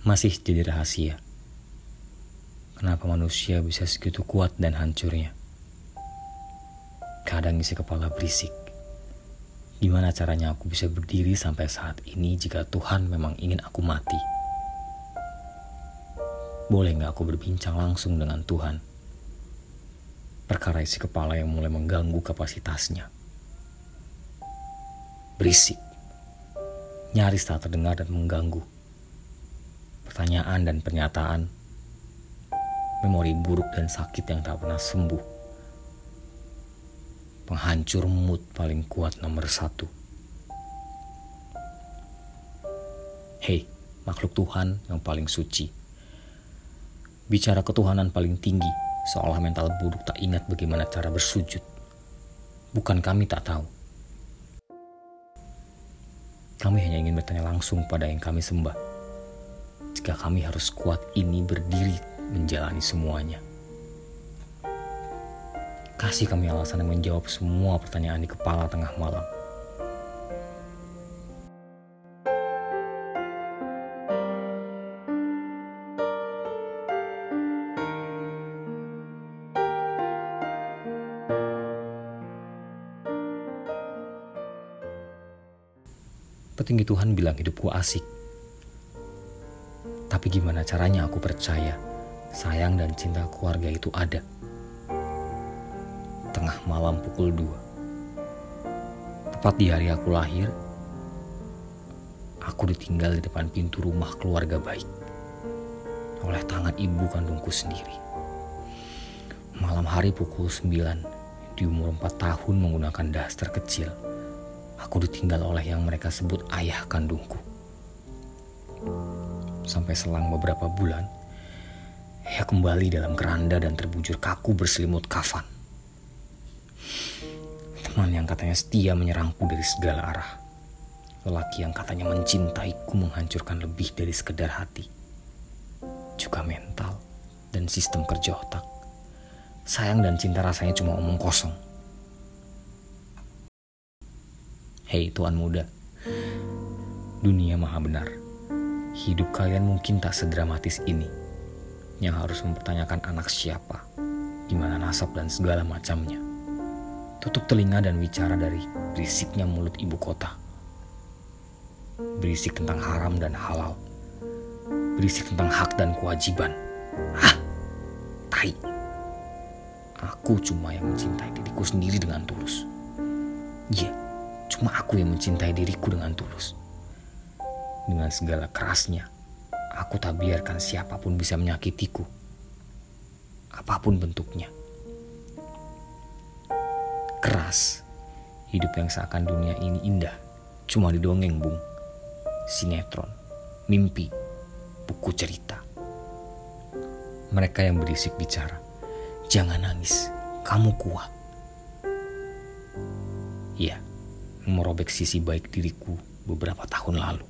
Masih jadi rahasia. Kenapa manusia bisa segitu kuat dan hancurnya? Kadang isi kepala berisik. Gimana caranya aku bisa berdiri sampai saat ini jika Tuhan memang ingin aku mati? Boleh nggak aku berbincang langsung dengan Tuhan? Perkara isi kepala yang mulai mengganggu kapasitasnya. Berisik. Nyaris tak terdengar dan mengganggu. Pertanyaan dan pernyataan memori buruk dan sakit yang tak pernah sembuh. Penghancur mood paling kuat nomor satu. Hei, makhluk Tuhan yang paling suci. Bicara ketuhanan paling tinggi, seolah mental buruk tak ingat bagaimana cara bersujud. Bukan kami tak tahu. Kami hanya ingin bertanya langsung pada yang kami sembah. Jika kami harus kuat ini berdiri menjalani semuanya. Kasih kami alasan yang menjawab semua pertanyaan di kepala tengah malam. Petinggi Tuhan bilang hidupku asik. Tapi gimana caranya aku percaya sayang dan cinta keluarga itu ada. Tengah malam pukul 2. Tepat di hari aku lahir, aku ditinggal di depan pintu rumah keluarga baik oleh tangan ibu kandungku sendiri. Malam hari pukul 9, di umur 4 tahun menggunakan daster kecil, aku ditinggal oleh yang mereka sebut ayah kandungku. Sampai selang beberapa bulan, ia kembali dalam keranda dan terbujur kaku berselimut kafan. Teman yang katanya setia menyerangku dari segala arah. Lelaki yang katanya mencintaiku menghancurkan lebih dari sekedar hati. Juga mental dan sistem kerja otak. Sayang dan cinta rasanya cuma omong kosong. Hei tuan muda, dunia maha benar. Hidup kalian mungkin tak sedramatis ini yang harus mempertanyakan anak siapa, gimana nasab dan segala macamnya. Tutup telinga dan bicara dari berisiknya mulut ibu kota. Berisik tentang haram dan halal. Berisik tentang hak dan kewajiban. Hah? Tai. Aku cuma yang mencintai diriku sendiri dengan tulus. Iya, cuma aku yang mencintai diriku dengan tulus. Dengan segala kerasnya, Aku tak biarkan siapa pun bisa menyakitiku. Apa pun bentuknya. Keras. Hidup yang seakan dunia ini indah. Cuma di dongeng, Bung. Sinetron. Mimpi. Buku cerita. Mereka yang berisik bicara. Jangan nangis. Kamu kuat. Iya, merobek sisi baik diriku beberapa tahun lalu.